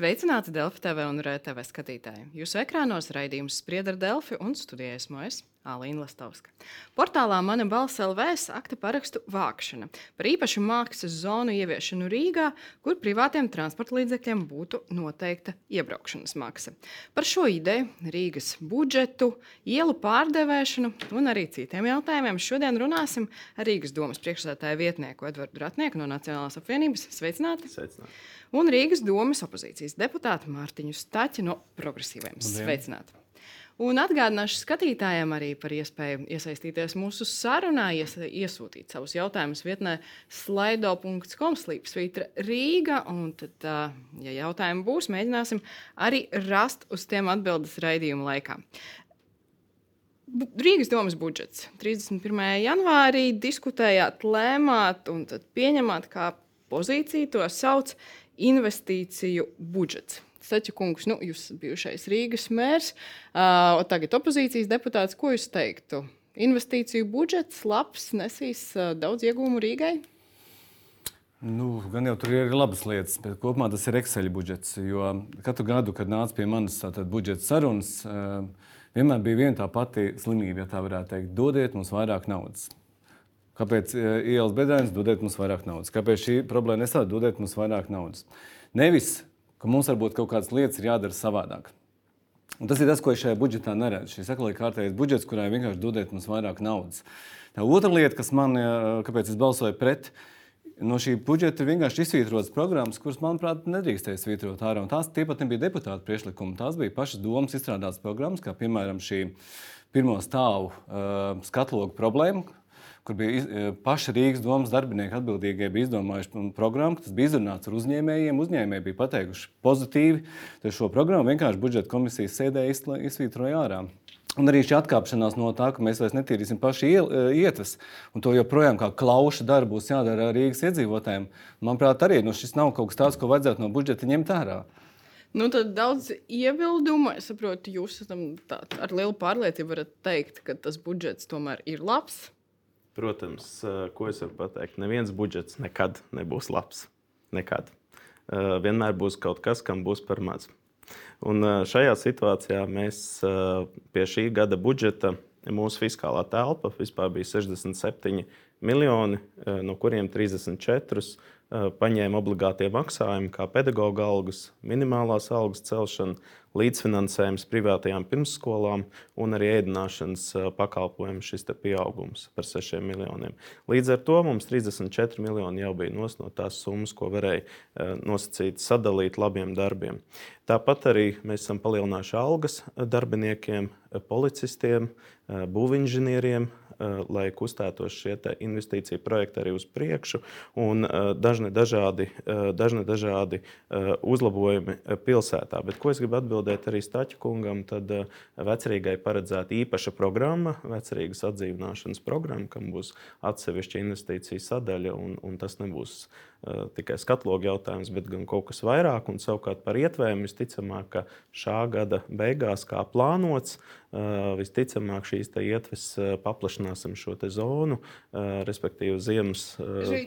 Sveicināti Delfi TV un RTV skatītāji. Jūsu ekrānos raidījums Spriedra Delfi un studijā esmu es. Alīna Lastovska. Portālā Mana balss LV sakta parakstu vākšana par īpašu mākslas zonu ieviešanu Rīgā, kur privātiem transporta līdzekļiem būtu noteikta iebraukšanas maksa. Par šo ideju, Rīgas budžetu, ielu pārdevēšanu un arī citiem jautājumiem šodien runāsim ar Rīgas domas priekšsēdētāju vietnieku Edvardu Ratnieku no Nacionālās apvienības. Sveicināti! Sveicināti. Un Rīgas domas opozīcijas deputātu Mārtiņu Staķi no Progresīviem. Sveicināti! Un atgādināšu skatītājiem arī par iespēju iesaistīties mūsu sarunā, ies, iesūtīt savus jautājumus vietnē slaido.com slīpsvītra Rīga. Un tad, ja jautājumi būs, mēģināsim arī rast uz tiem atbildes raidījuma laikā. Rīgas domas budžets 31. janvārī diskutējāt, lēmāt un pieņemāt kā pozīciju to sauc investīciju budžets. Stača kungs, nu, jūs esat bijušais Rīgas mērs, uh, tagad opozīcijas deputāts. Ko jūs teiktu? Investīciju budžets labs, nesīs uh, daudz iegūmu Rīgai? Nu, gan jau tur ir labas lietas, bet kopumā tas ir Excel budžets. Jo katru gadu, kad nāca pie manis budžeta sarunas, uh, vienmēr bija viena tā pati slimība, ja tā varētu teikt. Dodiet mums vairāk naudas. Kāpēc ielas bedrēns, dodiet mums vairāk naudas? Kāpēc šī problēma nesāda, dodiet mums vairāk naudas? Nevis ka mums varbūt kaut kādas lietas ir jādara savādāk. Un tas ir tas, ko es šajā budžetā neredzu. Šis aklīgi kārtējais budžets, kurā vienkārši dodiet mums vairāk naudas. Tā otra lieta, kas man, kāpēc es balsoju pret, no šī budžeta ir vienkārši izsvītrotas programmas, kuras, manuprāt, nedrīkstēja svītrot ārā. Un tās pat nebija deputāta priekšlikumi. Tās bija pašas domas izstrādātas programmas, kā piemēram šī pirmo stāvu uh, skatlogu problēma, kur bija e, paši Rīgas domas darbinieki atbildīgie, bija izdomājuši programmu, kas bija izrunāts ar uzņēmējiem. Uzņēmēji bija pateikuši pozitīvi, tad šo programmu vienkārši budžeta komisijas sēdē izsvītroja ārā. Un arī šī atkāpšanās no tā, ka mēs vairs netīrīsim paši e, ietves, un to joprojām kā klauša darbu būs jādara Rīgas iedzīvotājiem. Manuprāt, arī nu, šis nav kaut kas tāds, ko vajadzētu no budžeta ņemt ārā. Nu, tad daudz iebildumu. Es saprotu, jūs tā, ar lielu pārliecību varat teikt, ka tas budžets tomēr ir labs. Protams, ko es varu pateikt, neviens budžets nekad nebūs labs. Nekad. Vienmēr būs kaut kas, kam būs par maz. Un šajā situācijā mēs pie šī gada budžeta mūsu fiskālā telpa vispār bija 67 miljoni, no kuriem 34 paņēma obligātie maksājumi, kā pedagoģa algas, minimālās algas celšana, līdzfinansējums privātajām pirmsskolām un arī ēdināšanas pakalpojumu šis pieaugums par 6 miljoniem. Līdz ar to mums 34 miljoni jau bija no tās summas, ko varēja nosacīt, sadalīt labiem darbiem. Tāpat arī mēs esam palielinājuši algas darbiniekiem, policistiem, būvinženieriem, lai kustētos šie investīciju projekti arī uz priekšu, un dažni dažādi, dažni dažādi uzlabojumi pilsētā. Bet, ko es gribu atbildēt arī Staķa kungam, tad vecerīgai paredzēta īpaša programma, vecerīgas atdzīvināšanas programma, kam būs atsevišķa investīcija sadaļa, un, un tas nebūs tikai skatlogu jautājums, bet gan kaut kas vairāk. Un savukārt par ietvēm visticamāk, ka šā gada beigās, kā plānots, visticamāk šīs ietves paplašināsim šo zonu, respektīvi ziemas.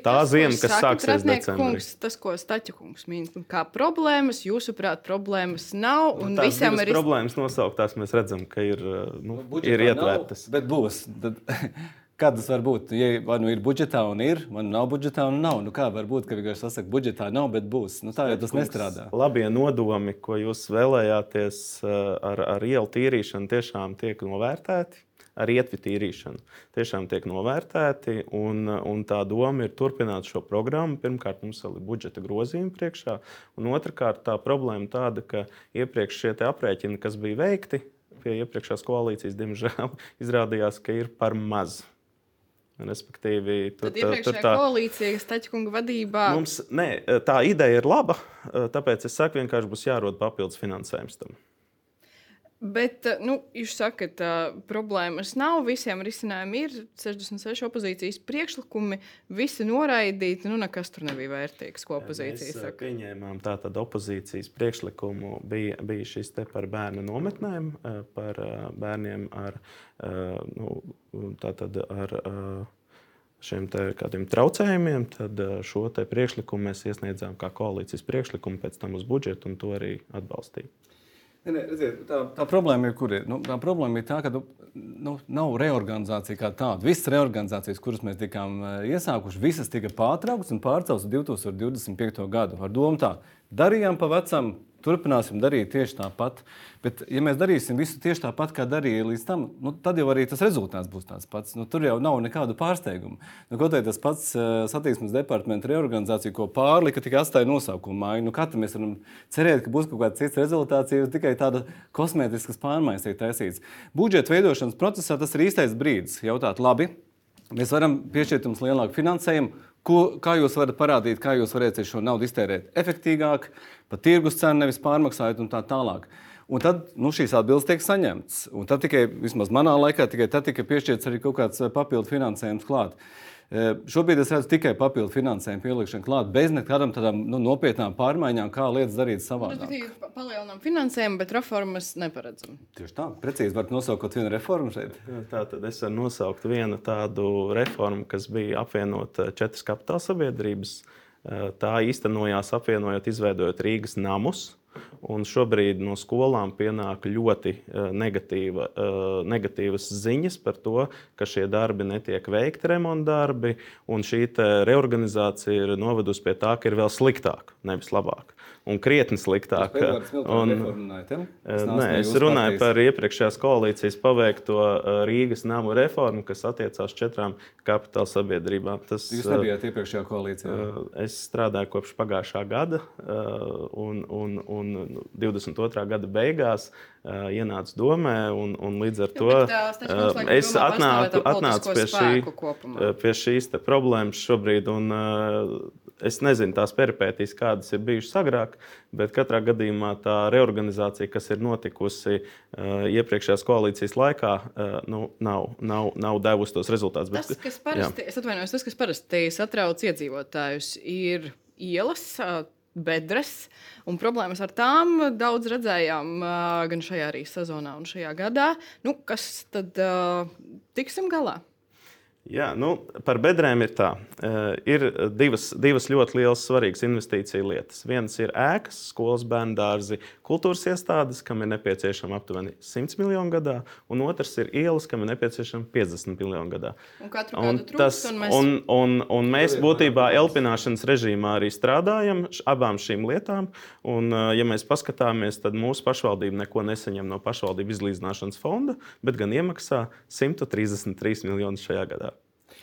Tā ziema, kas sāksies decembrī. Kungs, tas, ko Staķa kungs min, kā problēmas, jūsuprāt, problēmas nav. Un nu, visiem ir problēmas nosauktās, mēs redzam, ka ir, nu, ir ietvērtas. Bet būs. Tad... Kā tas var būt? Ja vai nu ir budžetā un ir, vai nu nav budžetā un nav. Nu kā var būt, ka vienkārši sasaka, budžetā nav, bet būs? Nu, tā jau tas nestrādā. Labie nodomi, ko jūs vēlējāties eh, ar, ar ielu tīrīšanu, tiešām tiek novērtēti. Ar ietvi tīrīšanu tiešām tiek novērtēti, un, un tā doma ir turpināt šo programmu. Pirmkārt, mums ir budžeta grozījumi priekšā, un otrkārt, tā problēma tāda, ka iepriekš šie aprēķini, kas bija veikti pie iepriekšējās koalīcijas, diemžēl izrādījās, ka ir par maz. Respektīvi, tur, Tad tur tā koalīcija, kas Taķkunga vadībā. Mums, nē, tā ideja ir laba, tāpēc es saku, vienkārši būs jārod papildus finansējums tam. Bet, eh, nu, jūs sakat, ka uh, problēmas nav, visiem risinājumi ir 66 opozīcijas priekšlikumi, visi noraidīti. Nu, nekas tur nebija vērtīgs, ko opozīcija saka. Mēs pieņēmām tātad opozīcijas priekšlikumu, bija, bija šis te par bērnu nometnēm, par bērniem ar, nu, tātad ar šiem traucējumiem, tad šo priekšlikumu mēs iesniedzām kā koalīcijas priekšlikumu pēc tam uz budžetu, un to arī atbalstīja. Ne, ne, redziet, tā, tā problēma ir, kur ir. Nu, tā problēma ir tā, ka nu, nu, nav reorganizācija kā tāda. Visas reorganizācijas, kuras mēs tikām iesākuši, visas tika pārtrauktas un pārceltas uz 2025. gadu. Ar domu tā, darījām pa vecam, turpināsim darīt tieši tāpat. Bet, ja mēs darīsim visu tieši tāpat, kā darīja līdz tam, nu, tad jau arī tas rezultāts būs tāds pats. Nu, tur jau nav nekādu pārsteigumu. Nu, kaut arī tas pats uh, satiksmes departamenta reorganizācija, ko pārlika, tikai atstāja nosaukumu māju. Nu, Katru mēs varam cerēt, ka būs kaut kāds cits rezultāts, ja tikai tāda kosmētiskas pārmaiņas tiek taisītas. Budžeta veidošanas procesā tas ir īstais brīdis jautāt, labi, mēs varam piešķirt jums lielāku finansējumu Ko, kā jūs varat parādīt, kā jūs varat šo naudu iztērēt efektīvāk, pa tirgus cenu, nevis pārmaksājot un tā tālāk. Un tad nu, šīs atbildes tiek saņemtas. Un tad tikai, vismaz manā laikā, tikai tad tika piešķirts arī kaut kāds papildu finansējums klāt. Šobrīd es redzu tikai papildu finansējumu pielikšanu klāt, bez nekādām tādām nu, nopietnām pārmaiņām, kā lietas darīt savādāk. Mēs palielinām finansējumu, bet reformas neparedzam. Tieši tā, precīzi var nosaukt vienu reformu šeit. Tā tad es varu nosaukt vienu tādu reformu, kas bija apvienot četras kapitāla sabiedrības. Tā īstenojās apvienojot, izveidojot Rīgas namus Un šobrīd no skolām pienāk ļoti uh, negatīva, uh, negatīvas ziņas par to, ka šie darbi netiek veikti, remonta darbi, un šī reorganizācija ir novedusi pie tā, ka ir vēl sliktāk, nevis labāk un krietni sliktāk. Un, nē, es runāju par iepriekšējās koalīcijas paveikto Rīgas namu reformu, kas attiecās četrām kapitāla sabiedrībām. Tas, Jūs nebijāt iepriekšējā koalīcijā? Es strādāju kopš pagājušā gada, un, un, un 22. gada beigās ienāca domē, un, un līdz ar to Jā, es atnāku, atnācu pie, šī, pie šīs problēmas šobrīd. Un, Es nezinu tās peripētīs, kādas ir bijušas agrāk, bet katrā gadījumā tā reorganizācija, kas ir notikusi uh, iepriekšējās koalīcijas laikā, uh, nu, nav, nav, nav devusi tos rezultātus. Tas, kas parasti, tas, kas parasti satrauc iedzīvotājus, ir ielas. Uh, bedres. Un problēmas ar tām daudz redzējām gan šajā arī sezonā, gan šajā gadā. Nu, kas tad tiksim galā? Jā, nu, par bedrēm ir tā. Uh, ir divas, divas ļoti lielas, svarīgas investīciju lietas. Viens ir ēkas, skolas, bērnu dārzi, kultūras iestādes, kam ir nepieciešama aptuveni 100 miljonu gadā, un otrs ir ielas, kam ir nepieciešama 50 miljonu gadā. Un, un, tas, un, mēs... un, un, un mēs būtībā elpināšanas režīmā arī strādājam abām šīm lietām. Un, uh, ja mēs paskatāmies, tad mūsu pašvaldība neko nesaņem no pašvaldību izlīdzināšanas fonda, bet gan iemaksā 133 miljonus šajā gadā.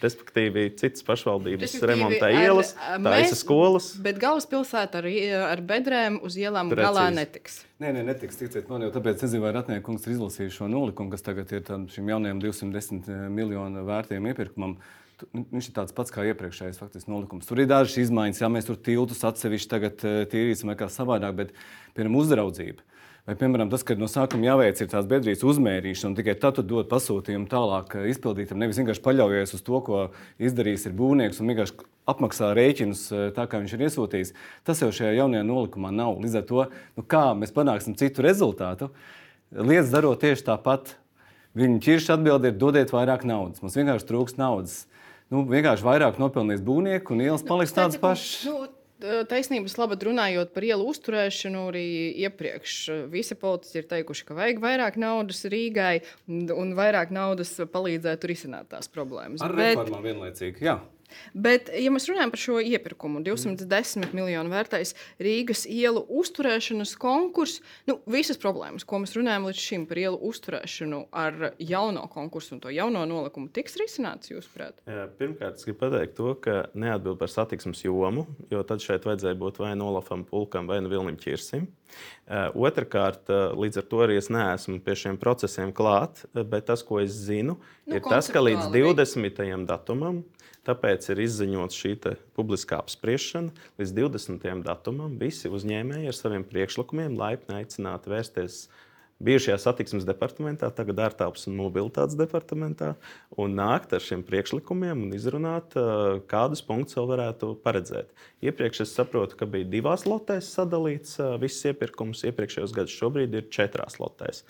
Respektīvi, citas pašvaldības Respektīvi, remontē ielas, taisa skolas. Bet galvaspilsēta ar, ar bedrēm uz ielām Precīzi. galā netiks. Nē, nē, netiks. Ticiet man, jau tāpēc nezinu, vai Ratniekungs ir izlasījis šo nolikumu, kas tagad ir šim jaunajam 210 eh, miljonu vērtējuma iepirkumam. Viņš ir tāds pats kā iepriekšējais faktiski, nolikums. Tur ir dažas izmaiņas, ja mēs tur tiltus atsevišķi tagad eh, tīrīsim vai kā savādāk, bet piemēram uzraudzība. Vai, piemēram, tas, ka no sākuma jāveic tās biedrības uzmērīšana, un tikai tad dod pasūtījumu tālāk eh, izpildītam. Nevis vienkārši paļaujies uz to, ko izdarījis būvnieks, un vienkārši apmaksā rēķinus eh, tā, kā viņš ir iesūtījis. Tas jau šajā jaunajā nolikumā nav. Līdz ar to, nu, kā mēs panāksim citu rezultātu, lietas darot tieši tāpat. Viņa ķirša atbildi ir dodiet vairāk naudas. Mums vienkārši trūks naudas. Nu, vienkārši vairāk nopelnīs būvnieki, un ielas paliks tādas pašas. Nu, taisnības labad runājot par ielu uzturēšanu, arī iepriekš visi politiķi ir teikuši, ka vajag vairāk naudas Rīgai un, un vairāk naudas palīdzētu risināt tās problēmas. Ar Bet... reformām vienlaicīgi, jā. Bet, ja mēs runājam par šo iepirkumu, 210 miljonu vērtais Rīgas ielu uzturēšanas konkurss, nu, visas problēmas, ko mēs runājam līdz šim par ielu uzturēšanu ar jauno konkursu un to jauno nolikumu, tiks risināts, jūsuprāt? Pirmkārt, es gribu pateikt to, ka neatbild par satiksmes jomu, jo tad šeit vajadzēja būt vai Nolafam Pulkam vai nu Vilnim Čirsim. Otrakārt, līdz ar to arī es neesmu pie šiem procesiem klāt, bet tas, ko es zinu, nu, ir tas, ka līdz 20. datumam Tāpēc ir izziņota šī publiskā apspriešana. Līdz 20. datumam visi uzņēmēji ar saviem priekšlikumiem laipni aicināti vērsties bijušajā satiksmes departamentā, tagad ārtelpas un mobilitātes departamentā, un nākt ar šiem priekšlikumiem un izrunāt, kādus punktus vēl varētu paredzēt. Iepriekš es saprotu, ka bija divās lotēs sadalīts viss iepirkums, iepriekšējos gados šobrīd ir četrās lotēs.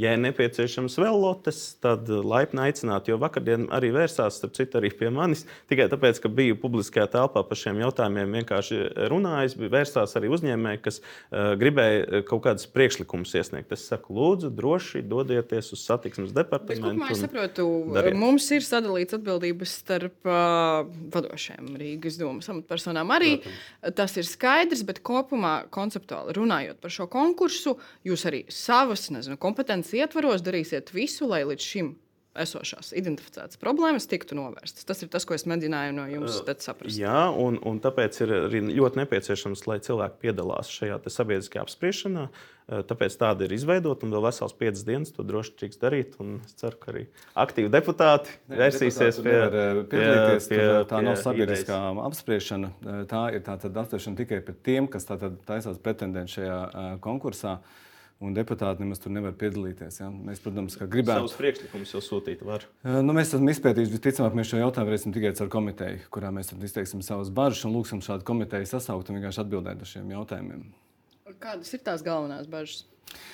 Ja ir nepieciešams vēl lotes, tad laipni aicināt, jo vakardien arī vērsās, starp citu, arī pie manis. Tikai tāpēc, ka biju publiskajā telpā par šiem jautājumiem vienkārši runājis, bija vērsās arī uzņēmēji, kas uh, gribēja kaut kādus priekšlikumus iesniegt. Es saku, lūdzu, droši dodieties uz satiksmes departamentu. Es saprotu, dariet. mums ir sadalīts atbildības starp uh, vadošajiem Rīgas domas amatpersonām. Arī Protams. tas ir skaidrs, bet kopumā konceptuāli runājot par šo konkursu, jūs arī savas nezinu, kompetences kompetences ietvaros darīsiet visu, lai līdz šim esošās identificētas problēmas tiktu novērstas. Tas ir tas, ko es mēģināju no jums saprast. Jā, un, un tāpēc ir arī ļoti nepieciešams, lai cilvēki piedalās šajā sabiedriskajā apspriešanā. Tāpēc tāda ir izveidota, un vēl vesels piecas dienas to droši tiks darīt. Es ceru, ka arī aktīvi deputāti vērsīsies pie. Pie, pie, tā nav sabiedriskā idejas. apspriešana. Tā ir tā apspriešana tikai par tiem, kas taisās pretendenti šajā konkursā. Uh, un deputāti nemaz tur nevar piedalīties. Ja? Mēs, protams, gribētu. Savus priekšlikumus jau sūtīt var. Nu, mēs esam izpētījuši, visticamāk, mēs šo jautājumu varēsim tikai ar komiteju, kurā mēs izteiksim savas bažas un lūgsim šādu komiteju sasaukt un vienkārši atbildēt uz šiem jautājumiem. Kādas ir tās galvenās bažas?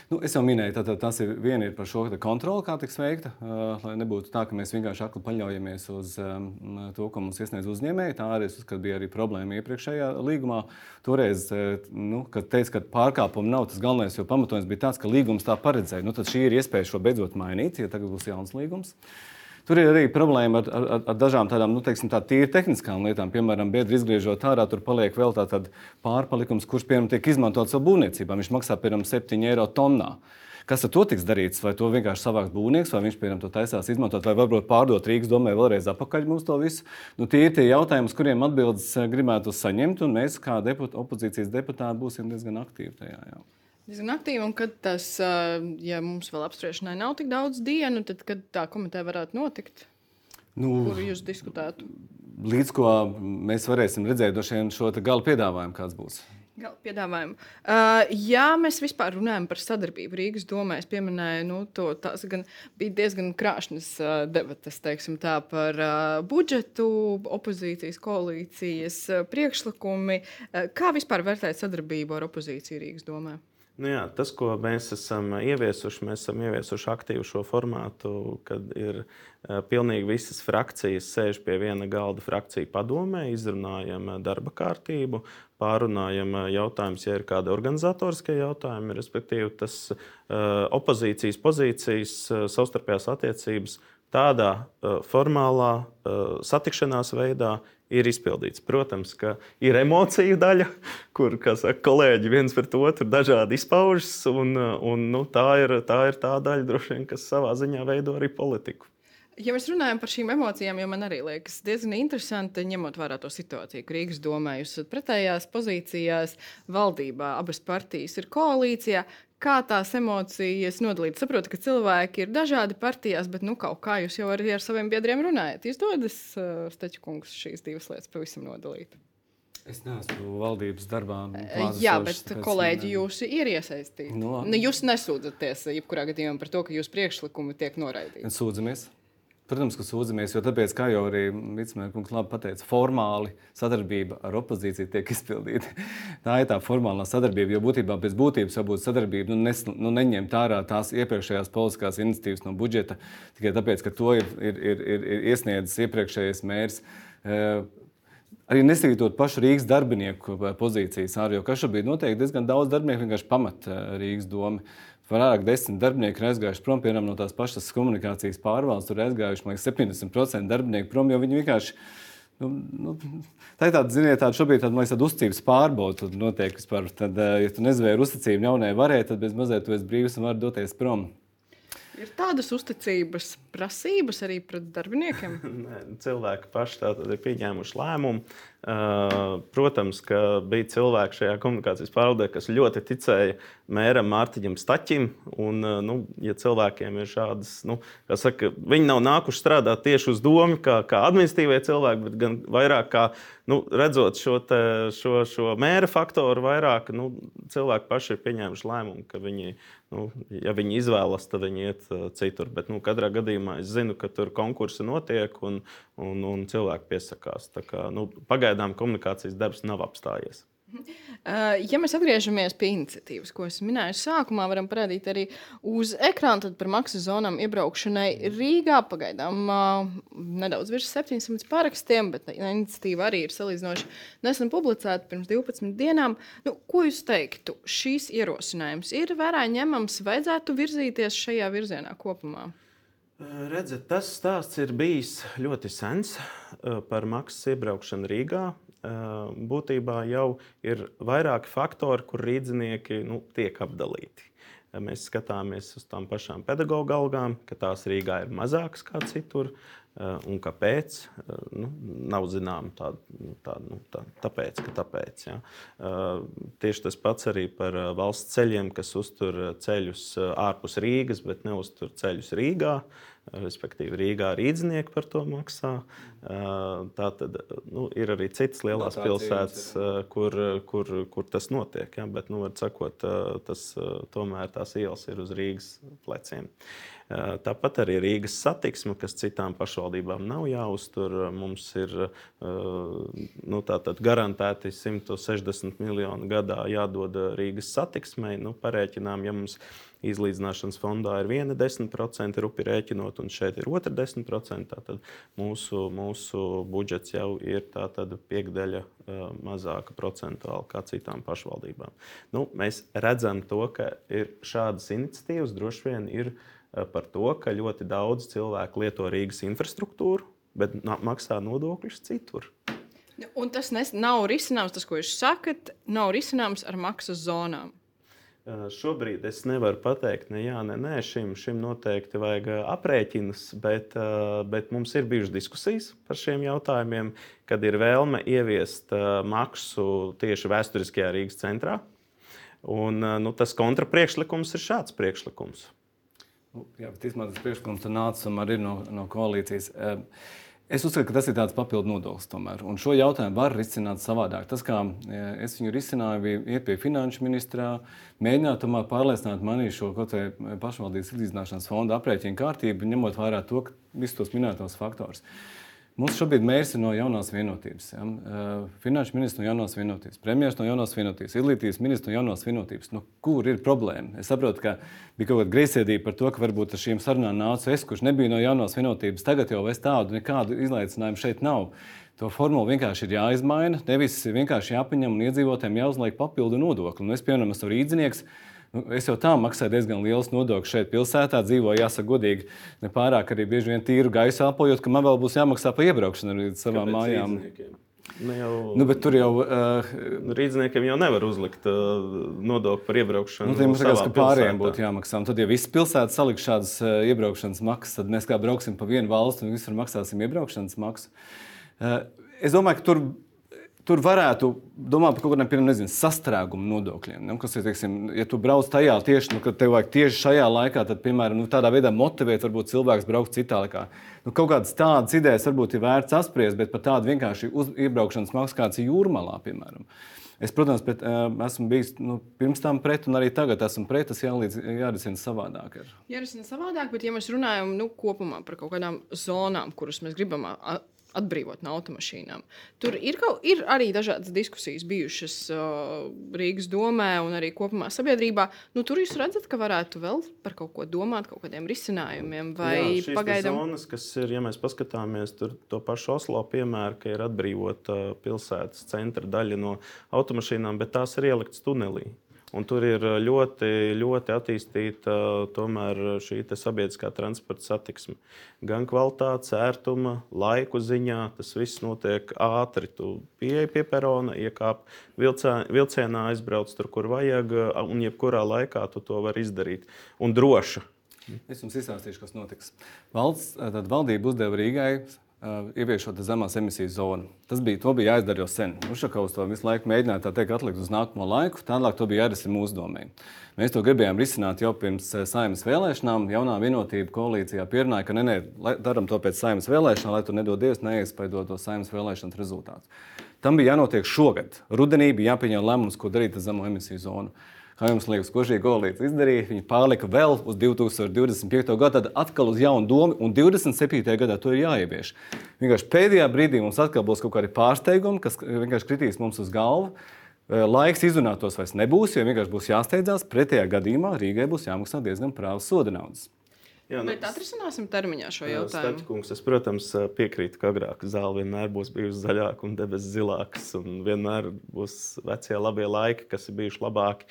Nu, es jau minēju, tātad tas ir viena ir par šo kontroli, kā tiks veikta. Uh, lai nebūtu tā, ka mēs vienkārši akli paļaujamies uz um, to, ko mums iesniedz uzņēmēji. Tā arī uzskatu, bija arī problēma iepriekšējā līgumā. Toreiz, nu, kad teica, ka pārkāpumu nav tas galvenais, jo pamatojums bija tāds, ka līgums tā paredzēja. Nu, tad šī ir iespēja šo beidzot mainīt, ja tagad būs jauns līgums. Uh, Tur ir arī problēma ar, ar, ar dažām tādām, nu, teiksim, tā tīri tehniskām lietām. Piemēram, biedri izgriežot ārā, tur paliek vēl tāds pārpalikums, kurš, piemēram, tiek izmantots savu būvniecībā. Viņš maksā, piemēram, 7 eiro tonnā. Kas ar to tiks darīts? Vai to vienkārši savāks būvnieks, vai viņš piemēram to taisās izmantot, vai varbūt pārdot Rīgas domē vēlreiz atpakaļ mums to visu? Nu, tie ir tie jautājumi, uz kuriem atbildes eh, gribētu saņemt, un mēs, kā deput, opozīcijas deputāti, būsim diezgan aktīvi tajā. Jā diezgan aktīvi. Un kad tas, ja mums vēl apspriešanai nav tik daudz dienu, tad kad tā komiteja varētu notikt? Nu, Kuru jūs diskutētu? Līdz ko mēs varēsim redzēt no šiem šo gala piedāvājumu, kāds būs. Gala piedāvājumu. Uh, jā, mēs vispār runājam par sadarbību Rīgas domē. Es pieminēju, nu, to, tās gan, bija diezgan krāšņas uh, debatas tā, par uh, budžetu, opozīcijas koalīcijas uh, priekšlikumi. Uh, kā vispār vērtēt sadarbību ar opozīciju Rīgas domē? Nu jā, tas, ko mēs esam ieviesuši, mēs esam ieviesuši aktīvu šo formātu, kad ir uh, pilnīgi visas frakcijas sēž pie viena galda frakcija padomē, izrunājam darba kārtību, pārunājam jautājumus, ja ir kādi organizatoriskie jautājumi, respektīvi tas uh, opozīcijas pozīcijas, uh, savstarpējās attiecības tādā formālā satikšanās veidā ir izpildīts. Protams, ka ir emociju daļa, kur saka, kolēģi viens pret otru dažādi izpaužas, un, un nu, tā, ir, tā ir tā daļa, droši vien, kas savā ziņā veido arī politiku. Ja mēs runājam par šīm emocijām, jau man arī liekas diezgan interesanti, ņemot vērā to situāciju, ka Rīgas domē jūs esat pretējās pozīcijās, valdībā abas partijas ir koalīcijā kā tās emocijas nodalīt. Saprotu, ka cilvēki ir dažādi partijās, bet nu, kaut kā jūs jau arī ar saviem biedriem runājat. Izdodas uh, Steķa kungs šīs divas lietas pavisam nodalīt. Es neesmu valdības darbā. Jā, bet kolēģi jūs ir iesaistīti. No. Nu, jūs nesūdzaties jebkurā gadījumā par to, ka jūsu priekšlikumi tiek noraidīti. Sūdzamies. Protams, ka sūdzamies, jo tāpēc, kā jau arī Vicemērkungs labi pateica, formāli sadarbība ar opozīciju tiek izpildīta. tā ir tā formālā sadarbība, jo būtībā pēc būtības jābūt sadarbība, nu, nes, nu neņemt ārā tās iepriekšējās politiskās iniciatīvas no budžeta, tikai tāpēc, ka to ir, ir, ir, ir, ir iesniedzis iepriekšējais mērs. Uh, arī nesītot pašu Rīgas darbinieku pozīcijas ārā, jo šobrīd noteikti diezgan daudz darbinieku vienkārši pamat Rīgas domu. Vairāk desmit darbinieki ir aizgājuši prom piemēram, no tās pašas komunikācijas pārvaldes. Tur ir aizgājuši liekas, 70% darbinieku prom, jo viņi vienkārši. Nu, nu, tā ir tāda, ziniet, tāda šobrīd tāda, liekas, tāda uzticības pārbaude. Tad notiek vispār, tad, ja tu nezvēri uzticību jaunai varai, tad bez mazliet tu esi brīvs un vari doties prom. Ir tādas uzticības prasības arī pret darbiniekiem? Nē, cilvēki paši tātad ir pieņēmuši lēmumu. Protams, ka bija cilvēki šajā komunikācijas pārvaldē, kas ļoti ticēja mēram Mārtiņam Stačim. Un, nu, ja cilvēkiem ir šādas, nu, saka, viņi nav nākuši strādāt tieši uz domu, kā, kā administratīvie cilvēki, bet gan vairāk kā nu, redzot šo, te, šo, šo mēra faktoru, vairāk nu, cilvēki paši ir pieņēmuši lēmumu, ka viņi nu, ja viņi izvēlas, tad viņi iet citur. Bet nu, katrā gadījumā es zinu, ka tur konkursi notiek un, un, un cilvēki piesakās. Kā, nu, pagaidām komunikācijas darbs nav apstājies. Ja mēs atgriežamies pie iniciatīvas, ko es minēju sākumā, varam parādīt arī uz ekrāna par maksas zonām iebraukšanai Rīgā. Pagaidām nedaudz virs 700 parakstiem, bet iniciatīva arī ir salīdzinoši nesen publicēta pirms 12 dienām. Nu, ko jūs teiktu? Šīs ierosinājums ir vērā ņemams, vajadzētu virzīties šajā virzienā kopumā? Redziet, tas stāsts ir bijis ļoti sens par maksas iebraukšanu Rīgā. Būtībā jau ir vairāki faktori, kur rīznieki nu, tiek apdalīti. Mēs skatāmies uz tām pašām pedagoģa algām, ka tās Rīgā ir mazākas kā citur. Un kāpēc? Nu, nav zināms, tā, tā, nu, tā, tāpēc, ka tāpēc. Ja. Tieši tas pats arī par valsts ceļiem, kas uztur ceļus ārpus Rīgas, bet neuztur ceļus Rīgā. Respektīvi, Rīgā rīznieki par to maksā. Tā tad nu, ir arī citas lielās no, pilsētas, kur, kur, kur tas notiek. Ja? Bet, nu, sakot, tas tomēr tās ielas ir uz Rīgas pleciem. Uh, Tāpat arī Rīgas satiksme, kas citām pašvaldībām nav jāuztur. Mums ir nu, garantēti 160 miljoni gadā jādod Rīgas satiksmei. Nu, parēķinām, ja mums izlīdzināšanas fondā ir viena 10% rupi rēķinot, un šeit ir otra 10%. Tad mūsu, mūsu budžets jau ir piekdaļa mazāka procentuāli kā citām pašvaldībām. Nu, mēs redzam, to, ka ir šādas iniciatīvas droši vien ir Eh, par to, ka ļoti daudz cilvēku lieto Rīgas infrastruktūru, bet maksā nodokļus citur. Un tas nes, nav risinājums, tas, ko jūs sakat, nav risinājums ar maksas zonām. Eh, šobrīd es nevaru pateikt, ne jā, ne nē, šim, šim noteikti vajag eh, aprēķinus, bet, bet mums ir bijušas diskusijas par šiem jautājumiem, kad ir vēlme ieviest maksu tieši vēsturiskajā Rīgas centrā. Un, nu, tas kontrapriekšlikums ir šāds priekšlikums. Nu, jā, bet īstenībā tas priekšlikums nāca arī no, no koalīcijas. Es uzskatu, ka tas ir tāds papildu nodoklis. Tomēr. Un šo jautājumu var risināt savādāk. Tas, kā es viņu risināju, bija iet pie finanšu ministrā, mēģināt pārliecināt mani šo pašvaldības izlīdzināšanas fonda aprēķinu kārtību, ņemot vērā to, visus tos minētos faktorus. Uh, Mums šobrīd mērķis ir no jaunās vienotības. Ja? Finanšu ministrs no jaunās vienotības, premjerministrs no jaunās vienotības, izglītības ministrs no jaunās vienotības. Nu, kur ir problēma? Es saprotu, ka bija kaut kāda greizsirdība par to, ka varbūt ar šīm sarunām nāca es, kurš nebija no jaunās vienotības. Tagad jau es tādu nekādu izaicinājumu šeit nav. To formulu vienkārši ir jāizmaina. Nevis vienkārši jāpaņem un iedzīvotājiem jāuzliek papildu nodokli. Nu, es, piemēram, esmu rīznieks. Nu, es jau tā maksāju diezgan liels nodokļus šeit, pilsētā. Dzīvoju, jāsaka, godīgi, ne pārāk arī bieži vien tīru gaisu elpojot, ka man vēl būs jāmaksā par iebraukšanu līdz savām Kāpēc mājām. Rīzniekiem? Nu jau, nu, bet tur jau uh, rīzniekiem jau nevar uzlikt uh, nodokli par iebraukšanu. Nu, Mums liekas, ka pārējiem būtu jāmaksā. Un tad, ja viss pilsēta saliks šādas uh, iebraukšanas maksas, tad mēs kā brauksim pa vienu valstu un visur maksāsim iebraukšanas maksu. Uh, es domāju, ka tur Tur varētu domāt par kaut kādiem piemēram, nezinu, sastrēgumu nodokļiem. Nu, kas ir, teiksim, ja tu brauc tajā tieši, nu, kad tev vajag tieši šajā laikā, tad, piemēram, nu, tādā veidā motivēt, varbūt cilvēks braukt citā laikā. Nu, kaut kādas tādas idejas varbūt ir vērts apspriest, bet par tādu vienkārši uz, iebraukšanas maksu kāds jūrmalā, piemēram. Es, protams, pret, esmu bijis nu, pirms tam pret, un arī tagad esmu pret. Tas jārisina savādāk. Ir. Jārisina savādāk, bet ja mēs runājam nu, kopumā par kaut kādām zonām, kuras mēs gribam atbrīvot no automašīnām. Tur ir, kaut, ir arī dažādas diskusijas bijušas uh, Rīgas domē un arī kopumā sabiedrībā. Nu, tur jūs redzat, ka varētu vēl par kaut ko domāt, kaut kādiem risinājumiem vai Jā, pagaidām. Zonas, kas ir, ja mēs paskatāmies tur to pašu Oslo piemēru, ka ir atbrīvota pilsētas centra daļa no automašīnām, bet tās ir ieliktas tunelī. Un tur ir uh, ļoti, ļoti attīstīta uh, tomēr šī sabiedriskā transporta satiksme. Gan kvalitātes, ērtuma, laiku ziņā tas viss notiek ātri. Tu pieeji pie perona, iekāp vilcienā, aizbrauc tur, kur vajag, un jebkurā laikā tu to vari izdarīt. Un droši. Es jums izstāstīšu, kas notiks. Valsts, valdība uzdeva Rīgai Uh, ieviešot zemās emisiju zonu. Tas bija, bija jāizdara jau sen. Ušakovs to visu laiku mēģināja tā teikt, atlikt uz nākamo laiku. Tālāk to bija jārisina mūsu domē. Mēs to gribējām risināt jau pirms uh, saimnes vēlēšanām. Jaunā vienotība koalīcijā pierunāja, ka nē, nē, darām to pēc saimnes vēlēšanām, lai tur nedodies neiespaidot to saimnes vēlēšanas rezultātus. Tam bija jānotiek šogad. Rudenī bija jāpieņem lēmums, ko darīt ar zemo emisiju zonu. Kā jums liekas, ko šī koalīcija izdarīja? Viņi pārlika vēl uz 2025. gadu, tad atkal uz jaunu domu, un 27. gadā to ir jāievieš. Vienkārši pēdējā brīdī mums atkal būs kaut kādi pārsteigumi, kas vienkārši kritīs mums uz galvu. laiks izrunāt tos vairs nebūs, jo vienkārši būs jāsteidzās. Pretējā gadījumā Rīgai būs jāmaksā diezgan prāvas soda naudas. Jā, nu, Bet atrisināsim termiņā šo jautājumu. Staķkungs, es, protams, piekrītu, ka agrāk zāle vienmēr būs bijusi zaļāka un debesis zilākas. Un vienmēr būs vecie labie laiki, kas ir bijuši labāki.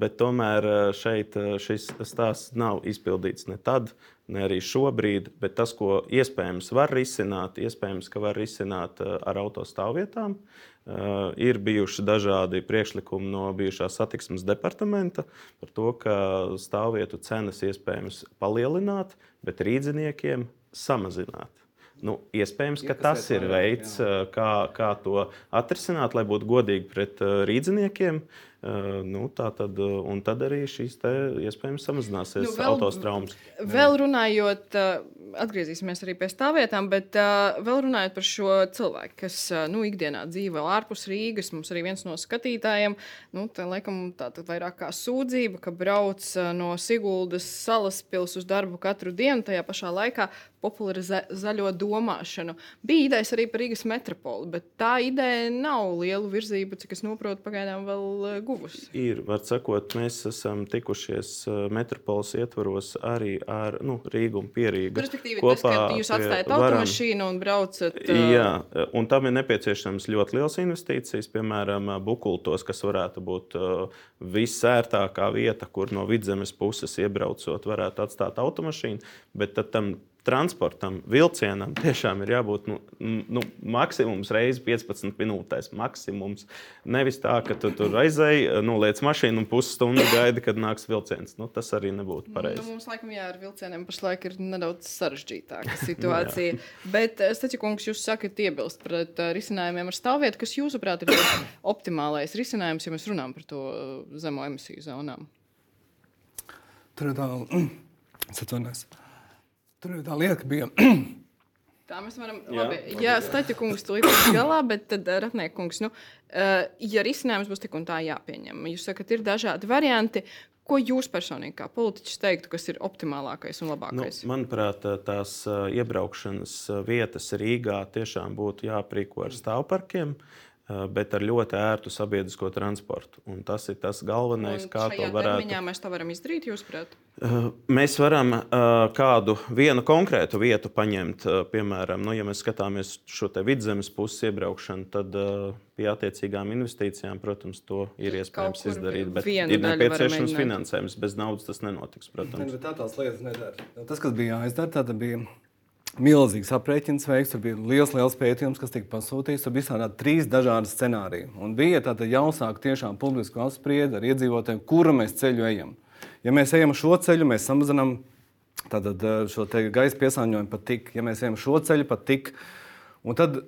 Bet tomēr šeit šis stāsts nav izpildīts ne tad, ne arī šobrīd. Bet tas, ko iespējams var risināt, iespējams, ka var risināt ar autostāvvietām. Uh, ir bijuši dažādi priekšlikumi no bijušā satiksmes departamenta par to, ka stāvvietu cenas iespējams palielināt, bet rīdziniekiem samazināt. Nu, iespējams, ka tas ir veids, kā, kā to atrisināt, lai būtu godīgi pret rīdziniekiem. Nu, tad, un tad arī šīs iespējams samazināsies nu, autostraumas. Vēl runājot atgriezīsimies arī pie stāvvietām, bet vēl runājot par šo cilvēku, kas nu, ikdienā dzīvo ārpus Rīgas. Mums arī viens no skatītājiem, nu, tā laikam tā vairāk kā sūdzība, ka brauc no Siguldas salas pils uz darbu katru dienu, tajā pašā laikā popularizē zaļo domāšanu. Bija idejas arī par Rīgas metropoli, bet tā ideja nav lielu virzību, cik es saprotu, pagaidām vēl guvusi. Ir, var sakot, mēs esam tikušies metropoles ietvaros arī ar nu, Rīgu un Pierīgu. Respektīvi, kopā, tas, jūs atstājat automašīnu un braucat. Uh... Jā, un tam ir nepieciešams ļoti liels investīcijas, piemēram, bukultos, kas varētu būt uh, visērtākā vieta, kur no vidzemes puses iebraucot, varētu atstāt automašīnu, bet tam transportam, vilcienam tiešām ir jābūt nu, nu, maksimums reizes 15 minūtēs. Maksimums. Nevis tā, ka tu tur aizēji, noliec mašīnu un pusstundu gaidi, kad nāks vilciens. Nu, tas arī nebūtu pareizi. Nu, mums laikam jā, ar vilcieniem pašlaik ir nedaudz sarežģītāka situācija. Bet, eh, Steķikungs, jūs sakat, iebilst pret uh, risinājumiem ar stāvvietu, kas jūsuprāt ir optimālais risinājums, ja mēs runājam par to uh, zemo emisiju zonām? Tur ir tā, atvainojos. Tur jau tā lieta bija. Tā mēs varam. Jā, labi, jā Staķa kungs tur līdz galā, bet tad eh, Ratnieka kungs, nu, uh, ja risinājums būs tik un tā jāpieņem, jūs sakat, ir dažādi varianti. Ko jūs personīgi kā politiķis teiktu, kas ir optimālākais un labākais? Nu, manuprāt, tās iebraukšanas vietas Rīgā tiešām būtu jāprīko ar stāvparkiem. Uh, Eh, bet ar ļoti ērtu sabiedrisko transportu. Un tas ir tas galvenais, un kā to varētu izdarīt. Mēs to varam izdarīt, jūsuprāt? Eh, mēs varam eh, kādu vienu konkrētu vietu paņemt. Piemēram, nu, ja mēs skatāmies šo vidzemes puses iebraukšanu, tad pie attiecīgām investīcijām, protams, to ir iespējams izdarīt. Bet ir nepieciešams finansējums. Bez naudas tas nenotiks. Protams. Ne, tā tās lietas nedara. Tas, kas bija jāizdara, tad bija milzīgs aprēķins veikts. Tur bija liels, liels pētījums, kas tika pasūtīts. Tur bija tādi trīs dažādi scenāriji. Un bija tāda jāuzsāk tiešām publisku apspriedi ar iedzīvotājiem, kura mēs ceļu ejam. Ja mēs ejam šo ceļu, mēs samazinām tātad, šo gaisa piesārņojumu pat tik. Ja mēs ejam šo ceļu, pat tik. Un tad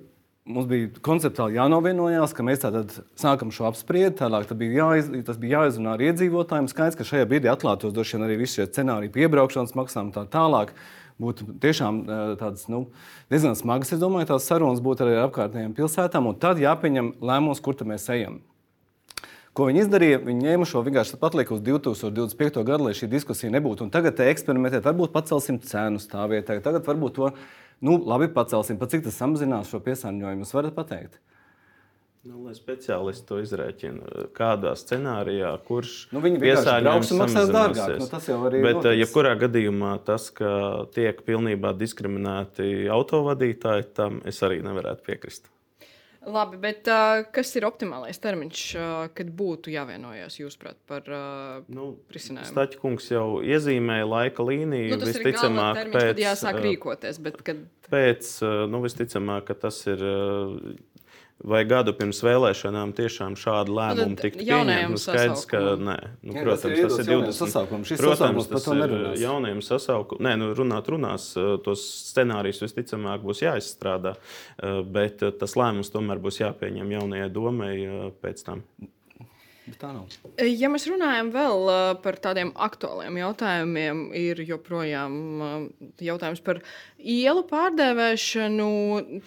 mums bija konceptuāli jānovienojās, ka mēs tātad sākam šo apspriedi. Tālāk bija jāiz, tas bija jāizrunā ar iedzīvotājiem. Skaidrs, ka šajā brīdī atklātos droši vien arī visi šie scenāriji, piebraukšanas maksām tā tālāk būtu tiešām tādas nu, diezgan smagas. Es domāju, tās sarunas būtu arī ar apkārtējām pilsētām, tad jāpieņem lēmums, kur mēs ejam. Ko viņi izdarīja? Viņi ņēma šo vienkārši patlieku uz 2025. gadu, lai šī diskusija nebūtu. Un tagad eksperimentēt, varbūt pacelsim cenu stāvvietai, tagad varbūt to nu, labi pacelsim. Pat cik tas samazinās šo piesārņojumu, jūs varat pateikt? Nu, lai speciālisti to izrēķina, kādā scenārijā, kurš nu, piesārņojums maksās dārgāk. Nu, tas jau arī ir. Bet, ja kurā gadījumā tas, ka tiek pilnībā diskriminēti autovadītāji, tam es arī nevarētu piekrist. Labi, bet uh, kas ir optimālais termiņš, uh, kad būtu jāvienojas, jūsuprāt, par uh, nu, risinājumu? Staķis jau iezīmēja laika līniju. Nu, visticamāk, termiņš, pēc, jāsāk rīkoties. Kad... Pēc, nu, visticamāk, ka tas ir. Uh, vai gadu pirms vēlēšanām tiešām šādu lēmumu tiktu pieņemta. Nu, skaidrs, ka nē. Nu, Jā, protams, tas ir 20. Sasaukums. Šis protams, tas ir jaunajiem sasaukumiem. Nē, nu, runāt runās, tos scenārijus visticamāk būs jāizstrādā, bet tas lēmums tomēr būs jāpieņem jaunajai domai pēc tam. Bet tā nav. Ja mēs runājam vēl uh, par tādiem aktuāliem jautājumiem, ir joprojām uh, jautājums par ielu pārdēvēšanu.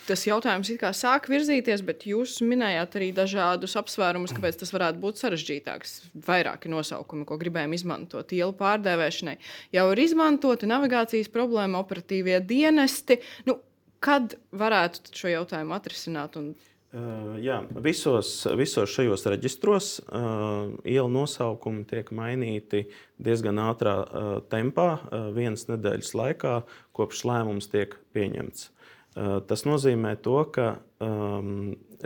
Tas jautājums it kā sāk virzīties, bet jūs minējāt arī dažādus apsvērumus, kāpēc tas varētu būt sarežģītāks. Vairāki nosaukumi, ko gribējām izmantot ielu pārdēvēšanai, jau ir izmantoti navigācijas problēma, operatīvie dienesti. Nu, kad varētu šo jautājumu atrisināt? Un jā, visos, visos šajos reģistros ielu nosaukumi tiek mainīti diezgan ātrā tempā, vienas nedēļas laikā, kopš lēmums tiek pieņemts. Tas nozīmē, to, ka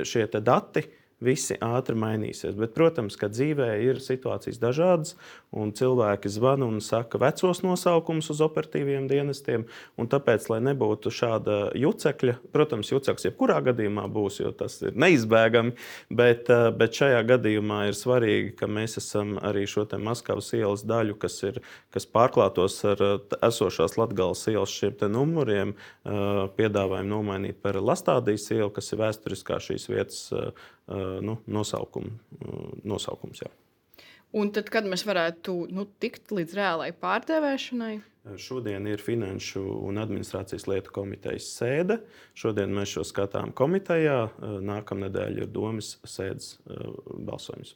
šie dati visi ātri mainīsies. Bet, protams, ka dzīvē ir situācijas dažādas, un cilvēki zvana un saka vecos nosaukumus uz operatīviem dienestiem. Tāpēc, lai nebūtu šāda jucekļa, protams, juceklis jebkurā gadījumā būs, jo tas ir neizbēgami, bet, eh, bet šajā gadījumā ir svarīgi, ka mēs esam arī šo Maskavas ielas daļu, kas, ir, kas pārklātos ar eh, esošās Latgales ielas šiem numuriem, eh, piedāvājam nomainīt par Lastādijas ielu, kas ir vēsturiskā šīs vietas nu, nosaukum, nosaukums. Jā. Un tad, kad mēs varētu nu, tikt līdz reālai pārdevēšanai? Šodien ir Finanšu un administrācijas lietu komitejas sēde. Šodien mēs šo skatām komitejā. Nākamnedēļ ir domas sēdes balsojums.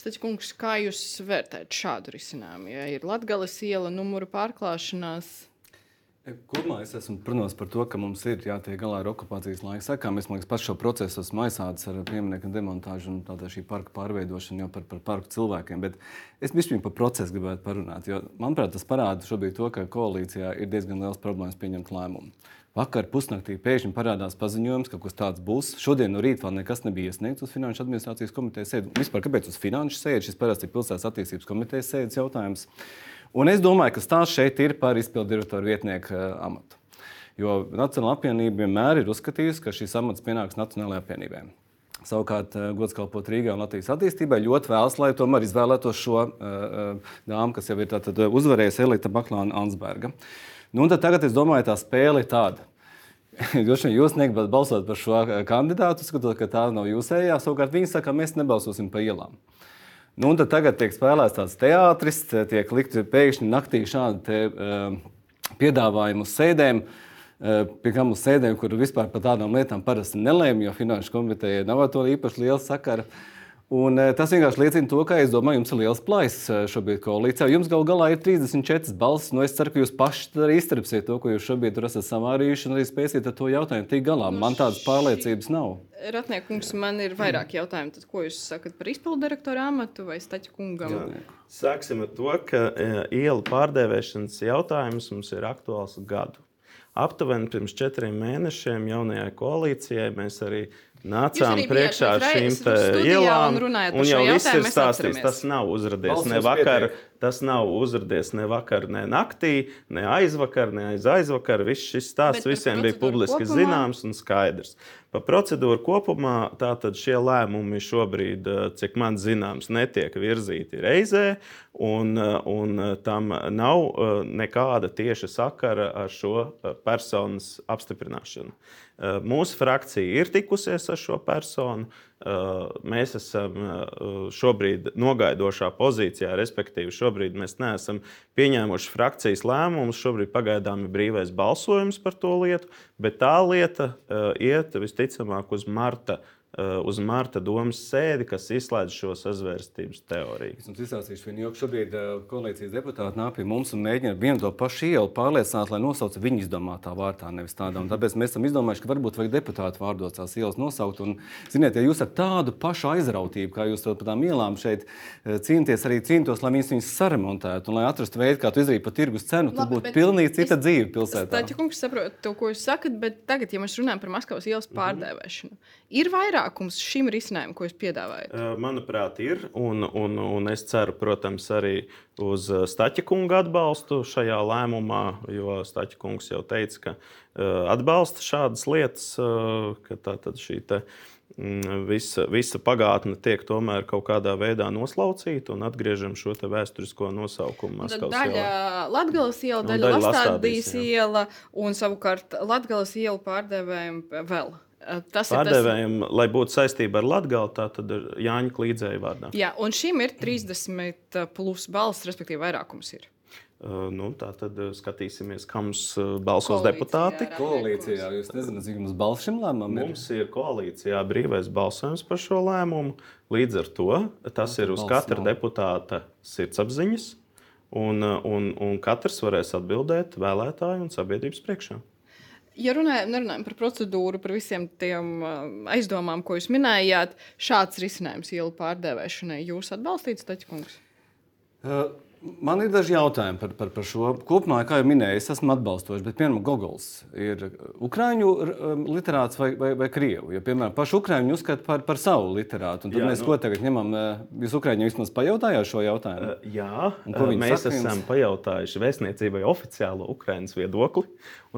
Stačkungs, kā jūs vērtējat šādu risinājumu? Ja ir Latvijas iela numuru pārklāšanās, Kopumā es esmu protams, par to, ka mums ir jātiek galā ar okupācijas laika sekām. Es domāju, ka pats šo procesu esmu aizsācis ar pieminieku demontāžu un tādā šī parka pārveidošanu jau par, par parku cilvēkiem. Bet es vispār par procesu gribētu parunāt. Jo, manuprāt, tas parāda šobrīd to, ka koalīcijā ir diezgan liels problēmas pieņemt lēmumu. Vakar pusnaktī pēkšņi parādās paziņojums, ka kaut kas tāds būs. Šodien no rīta vēl nekas nebija iesniegts uz Finanšu administrācijas komitejas sēdi. Vispār kāpēc uz Finanšu sēdi? Šis parasti ir pilsētas attīstības komitejas sēdes jautājums. Un es domāju, ka stāsts šeit ir par izpildu direktoru vietnieku uh, amatu. Jo Nacionāla apvienība vienmēr ir uzskatījusi, ka šis amats pienāks Nacionālajai apvienībai. Savukārt, uh, gods kalpot Rīgā un Latvijas attīstībai ļoti vēlas, lai tomēr izvēlētos šo uh, dāmu, kas jau ir uzvarējusi Elita Baklāna Ansberga. Nu, tagad es domāju, tā spēle ir tāda. Jūs, jūs negribat balsot par šo kandidātu, skatot, ka tā nav jūsējā. Savukārt viņi saka, ka mēs nebalsosim pa ielām. Nu, tagad tiek spēlēts tāds teātris, tiek likt pēkšņi naktī šādi te, uh, piedāvājumi uz sēdēm. Uh, pie kam uz sēdēm, kur vispār par tādām lietām parasti nelēma, jo finanšu komiteja nav to īpaši liela sakara. Uh, Un, eh, tas vienkārši liecina to, ka domāju, jums ir liels plājas eh, šobrīd koalīcijā. Jums gal galā ir 34 balsis. Nu, es ceru, ka jūs paši arī izturpsiet to, ko jūs šobrīd esat samārījuši, un arī spēsiet ar to jautājumu tikt galā. Nu, man tādas pārliecības nav. Ratniekungs, man ir vairāk jautājumu. Tad, ko jūs sakat par izpildu direktoru amatu vai Staķu kungam? Jā. Sāksim ar to, ka e, ielu pārdevēšanas jautājums mums ir aktuāls gadu. Aptuveni pirms četriem mēnešiem jaunajai koalīcijai mēs arī nācām priekšā ar šīm ielām. Un, un jau viss ir stāstīts. Tas nav uzradies Balsums ne vakar, pietiek. tas nav uzradies ne vakar, ne naktī, ne aizvakar, ne aiz aizvakar. Viss šis stāsts Bet visiem bija publiski kopumā? zināms un skaidrs. Pa procedūru kopumā tātad šie lēmumi šobrīd, eh, cik man zināms, netiek virzīti reizē, un, eh, un eh, tam nav nekāda tieša sakara ar šo personas apstiprināšanu. Mūsu frakcija ir tikusies ar šo personu. Mēs esam šobrīd nogaidošā pozīcijā, respektīvi, šobrīd mēs neesam pieņēmuši frakcijas lēmumus. Šobrīd pagaidām ir brīvais balsojums par to lietu, bet tā lieta iet visticamāk uz marta Eh, uz Marta domas sēdi, kas izslēdz šo sazvērstības teoriju. Es jums izstāstīšu vienu joku. Šobrīd eh, koalīcijas deputāti nāk pie mums un mēģina vienu to pašu ielu pārliecināt, lai nosauc viņu izdomātā vārtā, nevis tādā. Un tāpēc mēs esam izdomājuši, ka varbūt vajag deputātu vārdos tās ielas nosaukt. Un, ziniet, ja jūs ar tādu pašu aizrautību, kā jūs to par tām ielām šeit eh, cīnāties, arī cīnītos, lai viņas, viņas saremontētu un lai atrastu veidu, kā to izdarīt par tirgus cenu, tad būtu pilnīgi cita es, dzīve pilsētā. Taču, kungs, saprotu to, ko jūs sakat, bet tagad, ja mēs runājam par Maskavas ielas mhm. pārdēvēšanu, mm -hmm. ir vairāk vairākums šim risinājumam, ko jūs piedāvājat? Manuprāt, ir. Un, un, un es ceru, protams, arī uz Staķa kunga atbalstu šajā lēmumā, jo Staķa kungs jau teica, ka atbalsta šādas lietas, ka tā tad šī te. Mm, visa, visa pagātne tiek tomēr kaut kādā veidā noslaucīta un atgriežam šo vēsturisko nosaukumu. Daļa Latvijas iela, daļa Lastādijas iela un savukārt Latvijas iela pārdevējiem vēl. Tas Pārdevējiem, tas... lai būtu saistība ar Latviju, tā tad ir Jāņa Klīdzēja vārdā. Jā, un šim ir 30 plus balss, respektīvi vairākums ir. Uh, nu, tā tad skatīsimies, mums balsos koalīcijā, deputāti. Koalīcijā jūs nezināt, cik mums balss šim lēmumam ir? Mums ir koalīcijā brīvais balsojums par šo lēmumu. Līdz ar to tas ir uz katra nav. deputāta sirdsapziņas, un, un, un katrs varēs atbildēt vēlētāju un sabiedrības priekšā. Ja runājam, nerunājam par procedūru, par visiem tiem aizdomām, ko jūs minējāt, šāds risinājums ielu pārdēvēšanai jūs atbalstītu, Taķis? Uh. Man ir daži jautājumi par, par, par šo. Kopumā, kā jau minēju, es esmu atbalstošs, bet, piemēram, Gogols ir ukrāņu um, literāts vai, vai, vai krievu. Jo, piemēram, pašu ukrāņu uzskata par, par savu literātu. Tad jā, mēs nu, ko tagad ņemam? Uh, jūs ukrāņiem vismaz pajautājāt šo jautājumu? Uh, jā, uh, mēs saka, esam pajautājuši vēstniecībai oficiālo Ukraiņas viedokli.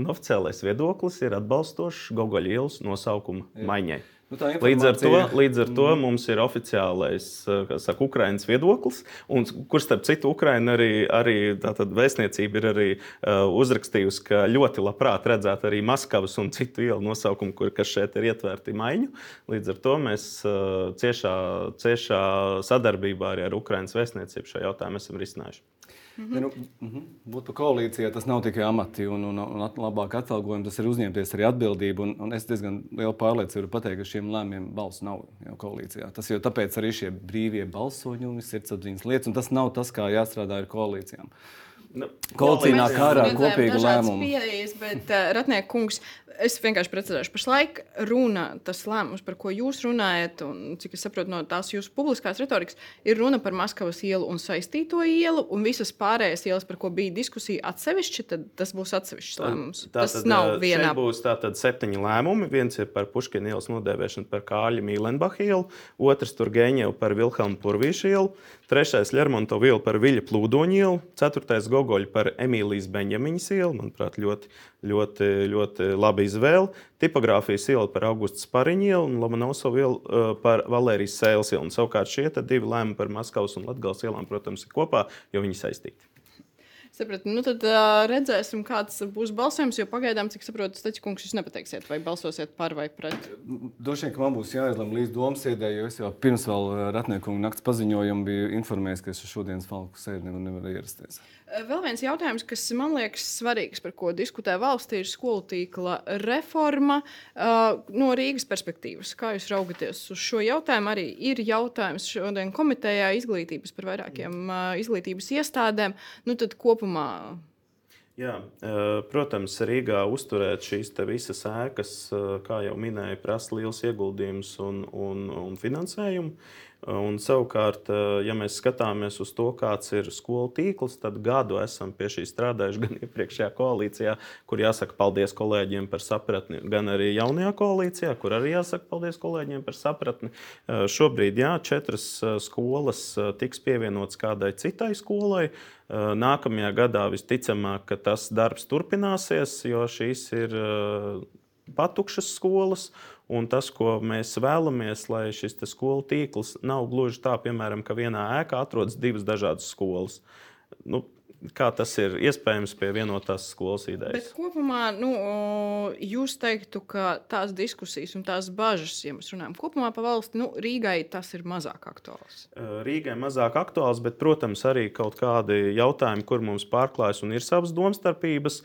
Un oficiālais viedoklis ir atbalstošs Gogoļa ielas nosaukuma jā. maiņai. Nu, līdz ar to, līdz ar to mm. mums ir oficiālais saka, Ukraiņas viedoklis, un, kurš, starp citu, Ukraiņa arī, arī vēstniecība ir arī, uh, uzrakstījusi, ka ļoti labprāt redzētu arī Maskavas un citu ielu nosaukumu, kur, kas šeit ir ietverti maiņu. Līdz ar to mēs uh, ciešā, ciešā sadarbībā arī ar Ukraiņas vēstniecību šo jautājumu esam risinājuši. Mm -hmm. nu, mm -hmm. Būt par koalīcijā tas nav tikai amati un, un, un labāk atalgojumi, tas ir uzņemties arī atbildību. Un, un es diezgan lielu pārliecību varu pateikt, ka šiem lēmumiem balss nav jau koalīcijā. Tas jau tāpēc arī šie brīvie balsoņumi, sirdsapziņas lietas, un tas nav tas, kā jāstrādā ar koalīcijām. Nu, Koalīcijā nāk ārā kopīga lēmuma. Pieejas, bet, uh, Ratnieka kungs, Es vienkārši precizēšu, pašlaik runa, tas lēmums, par ko jūs runājat, un cik es saprotu no tās jūsu publiskās retorikas, ir runa par Maskavas ielu un saistīto ielu, un visas pārējās ielas, par ko bija diskusija atsevišķi, tad tas būs atsevišķs lēmums. Tā, tas tad, nav vienā. Būs tātad septiņi lēmumi. Viens ir par Puškina ielas nodēvēšanu par Kāļa Mīlenbacha ielu, otrs tur Geņevu par Vilhelmu Purvīšu ielu, trešais Lermontovu ielu par Viļa Plūdoņu ielu, ceturtais Gogoļu par Emīlijas Beņģamiņas ielu, manuprāt, ļoti, ļoti, ļoti labi izvēle. Tipogrāfijas iela par Augustu Spariņu ielu un Lomanovsovu ielu uh, par Valērijas Sēles ielu. Un, savukārt šie divi lēmumi par Maskavas un Latgales ielām, protams, ir kopā, jo viņi saistīti. Sapratu. Nu, tad uh, redzēsim, kāds būs balsojums. Jo pagaidām, cik saprotu, Steķis kungs, jūs nepateiksiet, vai balsosiet par vai pret. Droši vien, ka man būs jāizlemj līdz domas sēdē, jo es jau pirms vēl Ratnieku nakts paziņojumu biju informējis, ka es šodienas falku sēdi nevaru ierasties. Vēl viens jautājums, kas man liekas svarīgs, par ko diskutē valstī, ir skolu tīkla reforma uh, no Rīgas perspektīvas. Kā jūs raugaties uz šo jautājumu? Arī ir jautājums šodien komitejā izglītības par vairākiem uh, izglītības iestādēm. Nu, tad kopumā. Jā, protams, Rīgā uzturēt šīs visas ēkas, kā jau minēju, prasa liels ieguldījums un, un, un finansējumu. Un savukārt, eh, ja mēs skatāmies uz to, kāds ir skolu tīkls, tad gadu esam pie šī strādājuši gan iepriekšējā koalīcijā, kur jāsaka paldies kolēģiem par sapratni, gan arī jaunajā koalīcijā, kur arī jāsaka paldies kolēģiem par sapratni. Eh, šobrīd jā, četras eh, skolas tiks pievienotas kādai citai skolai. Nākamajā gadā visticamāk, ka tas darbs turpināsies, jo šīs ir patukšas skolas. Un tas, ko mēs vēlamies, lai šis skolu tīkls nav gluži tā, piemēram, ka vienā ēkā atrodas divas dažādas skolas. Nu, Kā tas ir iespējams pie vienotās skolas idejas? Bet kopumā nu, jūs teiktu, ka tās diskusijas un tās bažas, ja mēs runājam kopumā par valsti, nu, Rīgai tas ir mazāk aktuāls. Rīgai mazāk aktuāls, bet, protams, arī kaut kādi jautājumi, kur mums pārklājas un ir savas domstarpības.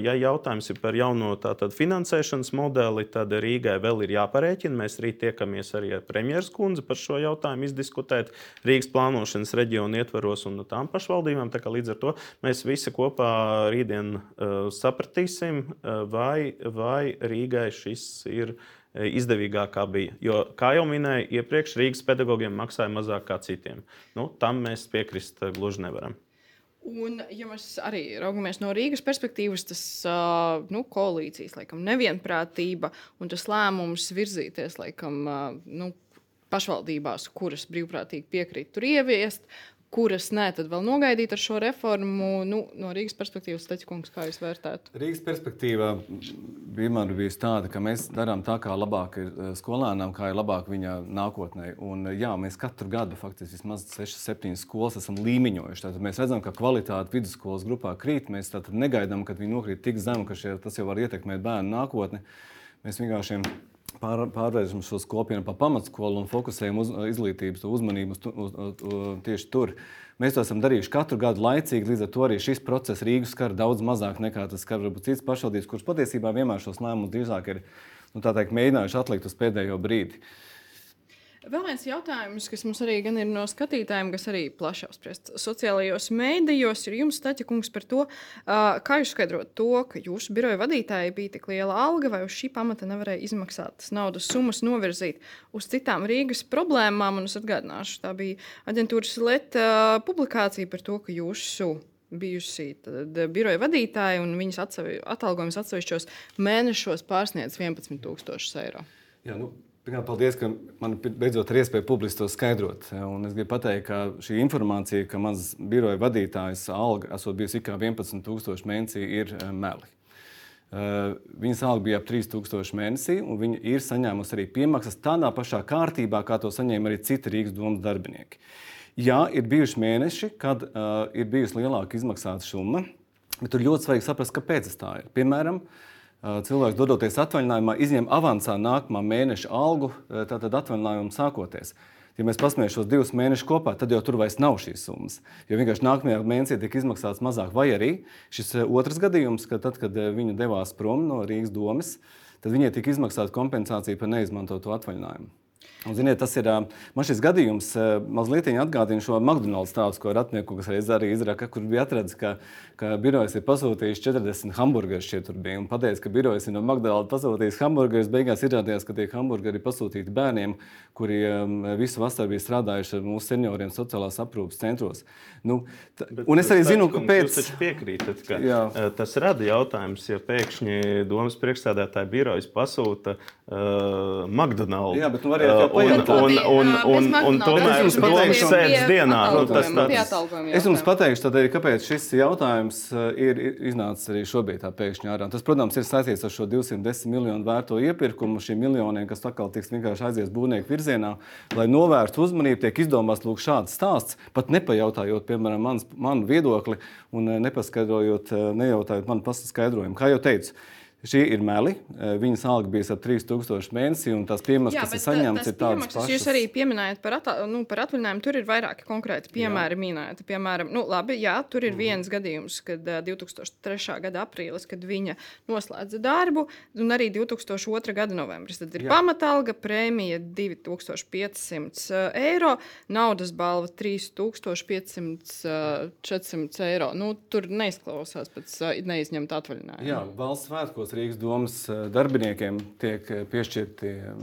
Ja jautājums ir par jauno tātad, finansēšanas modeli, tad Rīgai vēl ir jāparēķina. Mēs rīt tiekamies arī ar premjeras kundzi par šo jautājumu izdiskutēt Rīgas plānošanas reģionu ietvaros un tām pašvaldībām. Tā Līdz ar to mēs visi kopā rītdien uh, sapratīsim, uh, vai, vai Rīgai šis ir uh, izdevīgāk kā bija. Jo, kā jau minēju, iepriekš Rīgas pedagogiem maksāja mazāk kā citiem. Nu, tam mēs piekrist gluži nevaram. Un, ja mēs arī raugamies no Rīgas perspektīvas, tas nu, koalīcijas laikam, nevienprātība un tas lēmums virzīties laikam, nu, pašvaldībās, kuras brīvprātīgi piekrīt tur ieviest, kuras nē, tad vēl nogaidīt ar šo reformu. Nu, no Rīgas perspektīvas, Steķis, kā jūs vērtētu? Rīgas perspektīva vienmēr bija tāda, ka mēs darām tā, kā labāk ir eh, skolēnam, kā ir labāk viņa nākotnē. Un, eh, jā, mēs katru gadu faktiski vismaz 6, 7 skolas esam līmeņojuši. Tātad mēs redzam, ka kvalitāte vidusskolas grupā krīt. Mēs negaidām, ka viņi nokrīt tik zemu, ka šie, tas jau var ietekmēt bērnu nākotni. Mēs vienkārši pār, pārvēršam šo kopienu par pamatskolu un fokusējam uz izglītības uzmanību uz, uz, uz, tieši tur. Mēs to esam darījuši katru gadu laicīgi, līdz ar to arī šis process Rīgas skar daudz mazāk nekā tas skar varbūt citas pašvaldības, kuras patiesībā vienmēr šos lēmumus drīzāk ir nu, teikt, mēģinājuši atlikt uz pēdējo brīdi. Vēl viens jautājums, kas mums arī ir no skatītājiem, kas arī plaši apspriests sociālajos mēdījos, ir jums, Taķa kungs, par to, kā jūs skaidrot to, ka jūsu biroja vadītājai bija tik liela alga, vai uz šī pamata nevarēja izmaksāt naudas summas novirzīt uz citām Rīgas problēmām. Un es atgādināšu, tā bija aģentūras Leta publikācija par to, ka jūsu bijusi biroja vadītāja un viņas atsevi, atalgojums atsevišķos mēnešos pārsniedz 11,000 eiro. Jā, nu, Pirmkārt, paldies, ka man beidzot ir iespēja publiski to skaidrot. Un es gribu pateikt, ka šī informācija, ka mans biroja vadītājs alga esot bijusi tikai 11,000 mēnesī, ir eh, meli. Uh, viņas alga bija ap 3000 mēnesī, un viņa ir saņēmusi arī piemaksas tādā pašā kārtībā, kā to saņēma arī citi Rīgas domas darbinieki. Jā, ir bijuši mēneši, kad uh, ir bijusi lielāka izmaksāta summa, bet tur ļoti svarīgi saprast, kāpēc tas tā ir. Piemēram, uh, cilvēks dodoties atvaļinājumā, izņem avansā nākamā mēneša algu, tātad atvaļinājumu sākoties. Ja mēs paskatāmies šos divus mēnešus kopā, tad jau tur vairs nav šīs summas. Jo vienkārši nākamajā mēnesī tiek izmaksāts mazāk. Vai arī šis otrs gadījums, ka tad, kad viņa devās prom no Rīgas domas, tad viņai tika izmaksāta kompensācija par neizmantotu atvaļinājumu. Un, ziniet, tas ir man šis gadījums, mazliet atgādina šo McDonald's stāstu, ko Ratnieku, kas arī izraka, kur bija atradzis, ka, ka birojas ir pasūtījis 40 hamburgerus šie tur bija. Un pateica, ka birojas ir no McDonald's pasūtījis hamburgerus. Beigās izrādījās, ka tie hamburgeri ir pasūtīti bērniem, kuri visu vasaru bija strādājuši ar mūsu senioriem sociālās aprūpas centros. Nu, Bet, un es arī zinu, kāpēc. Jūs piekrītat, ka Jā. tas rada jautājums, ja pēkšņi domas priekšstādātāja birojas pasūta uh, McDonald's. Jā, bet nu var uh, un, un, un, un, un tomēr domas sēdes dienā. Nu, tas, tas, es jums pateikšu, tad, kāpēc šis jautājums ir iznācis arī šobrīd tā pēkšņi ārā. Tas, protams, ir saistīts ar šo 210 miljonu vērto iepirkumu, šiem miljoniem, kas atkal tiks vienkārši aizies būvnieku virzienā, lai novērstu uzmanību, tiek izdomāts lūk šāds stāsts, pat nepajautājot, piemēram, mans, manu viedokli un nepaskaidrojot, nejautājot manu paskaidrojumu. Kā jau teicu, Šie ir meli. Eh, viņas alga bija ap 3000 mēnesī, un tās piemaksas, kas ir saņemtas, ir tādas pašas. Jūs arī pieminējāt par, atā, nu, par atvaļinājumu. Tur ir vairāki konkrēti piemēri jā. minēti. Piemēram, nu, labi, jā, tur ir mm. viens gadījums, kad uh, eh, 2003. gada aprīlis, kad viņa noslēdza darbu, un arī 2002. gada novembris. Tad ir jā. pamatalga, prēmija 2500 eiro, naudas balva 3500 400 eiro. Nu, tur neizklausās pēc neizņemta atvaļinājuma. Jā, valsts svētkos gados Rīgas domas eh, darbiniekiem tiek eh, piešķirti eh,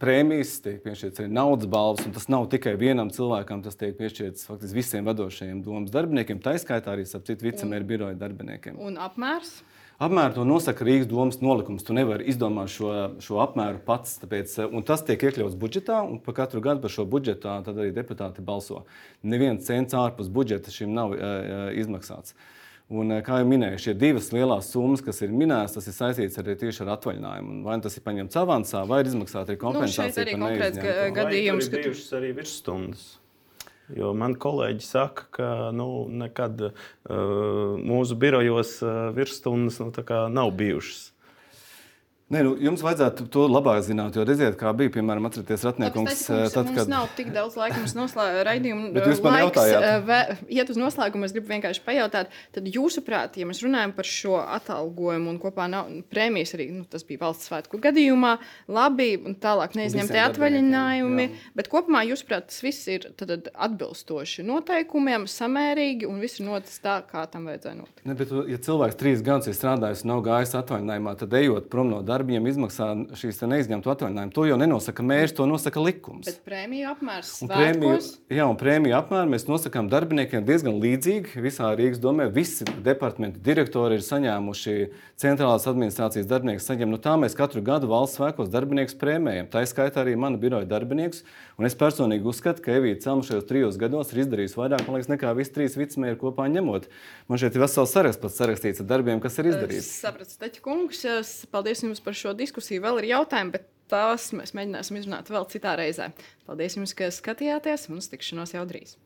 prēmijas, tiek piešķirts arī naudas balvas. Tas nav tikai vienam cilvēkam, tas tiek piešķirts faktiski visiem vadošajiem domas darbiniekiem, tā izskaitā arī vicemēru biroju darbiniekiem. Un apmērs? Apmēru to nosaka Rīgas domas nolikums. Tu nevari izdomāt šo, šo apmēru pats. Tāpēc, tas tiek iekļauts budžetā, un par katru gadu par šo budžetā arī deputāti balso. Neviens cents ārpus budžeta šim nav uh, izmaksāts. Uh, Un, eh, kā jau minēju, šie divas lielās summas, kas ir minētas, tas ir saistīts arī tieši ar atvaļinājumu. Vai tas ir paņemts avansā, vai ir izmaksāta arī kompensācija. Nu, šeit arī konkrēts gadījums, ka bijušas arī virsstundas. Jo man kolēģi saka, ka nu, nekad uh, mūsu birojos uh, virsstundas nu, nav bijušas. Nē, nu, jums vajadzētu to labāk zināt, jo redziet, kā bija, piemēram, atcerieties, Ratniekungs. Tad, kad... Mums nav tik daudz laika, mums noslēdz raidījumu. Bet jūs man jautājāt. Vē, iet uz noslēgumu, es gribu vienkārši pajautāt, tad jūsuprāt, ja mēs runājam par šo atalgojumu un kopā nav prēmijas arī, nu, tas bija valsts svētku gadījumā, labi, un tālāk neizņemtie atvaļinājumi, bet kopumā jūsuprāt, tas viss ir tad, atbilstoši noteikumiem, samērīgi un viss ir noticis tā, kā tam vajadzēja notikt. Ne, bet, ja cilvēks trīs gadus ir strādājis un nav gājis atvaļinājumā, tad ejot prom no darba, darbiem izmaksā šīs neizņemtu atvaļinājumu. To jau nenosaka mērķis, to nosaka likums. Bet prēmiju apmērs un prēmiju, jā, un prēmiju apmēru mēs nosakām darbiniekiem diezgan līdzīgi. Visā Rīgas domē visi departamenta direktori ir saņēmuši centrālās administrācijas darbinieks. Saņem, nu, tā mēs katru gadu valsts svētkos darbiniekus prēmējam. Tā izskaitā arī mana biroja darbinieks. Un es personīgi uzskatu, ka Evīte Celma šajos trijos gados ir izdarījusi vairāk liekas, nekā visi trīs vicemēri kopā ņemot. Man šeit ir vesels saraksts pats sarakstīts ar darbiem, kas ir izdarīts. Es sapratu, Steķa kungs, paldies jums par šo diskusiju. Vēl ir jautājumi, bet tās mēs mēģināsim izrunāt vēl citā reizē. Paldies jums, ka skatījāties un uz tikšanos jau drīz!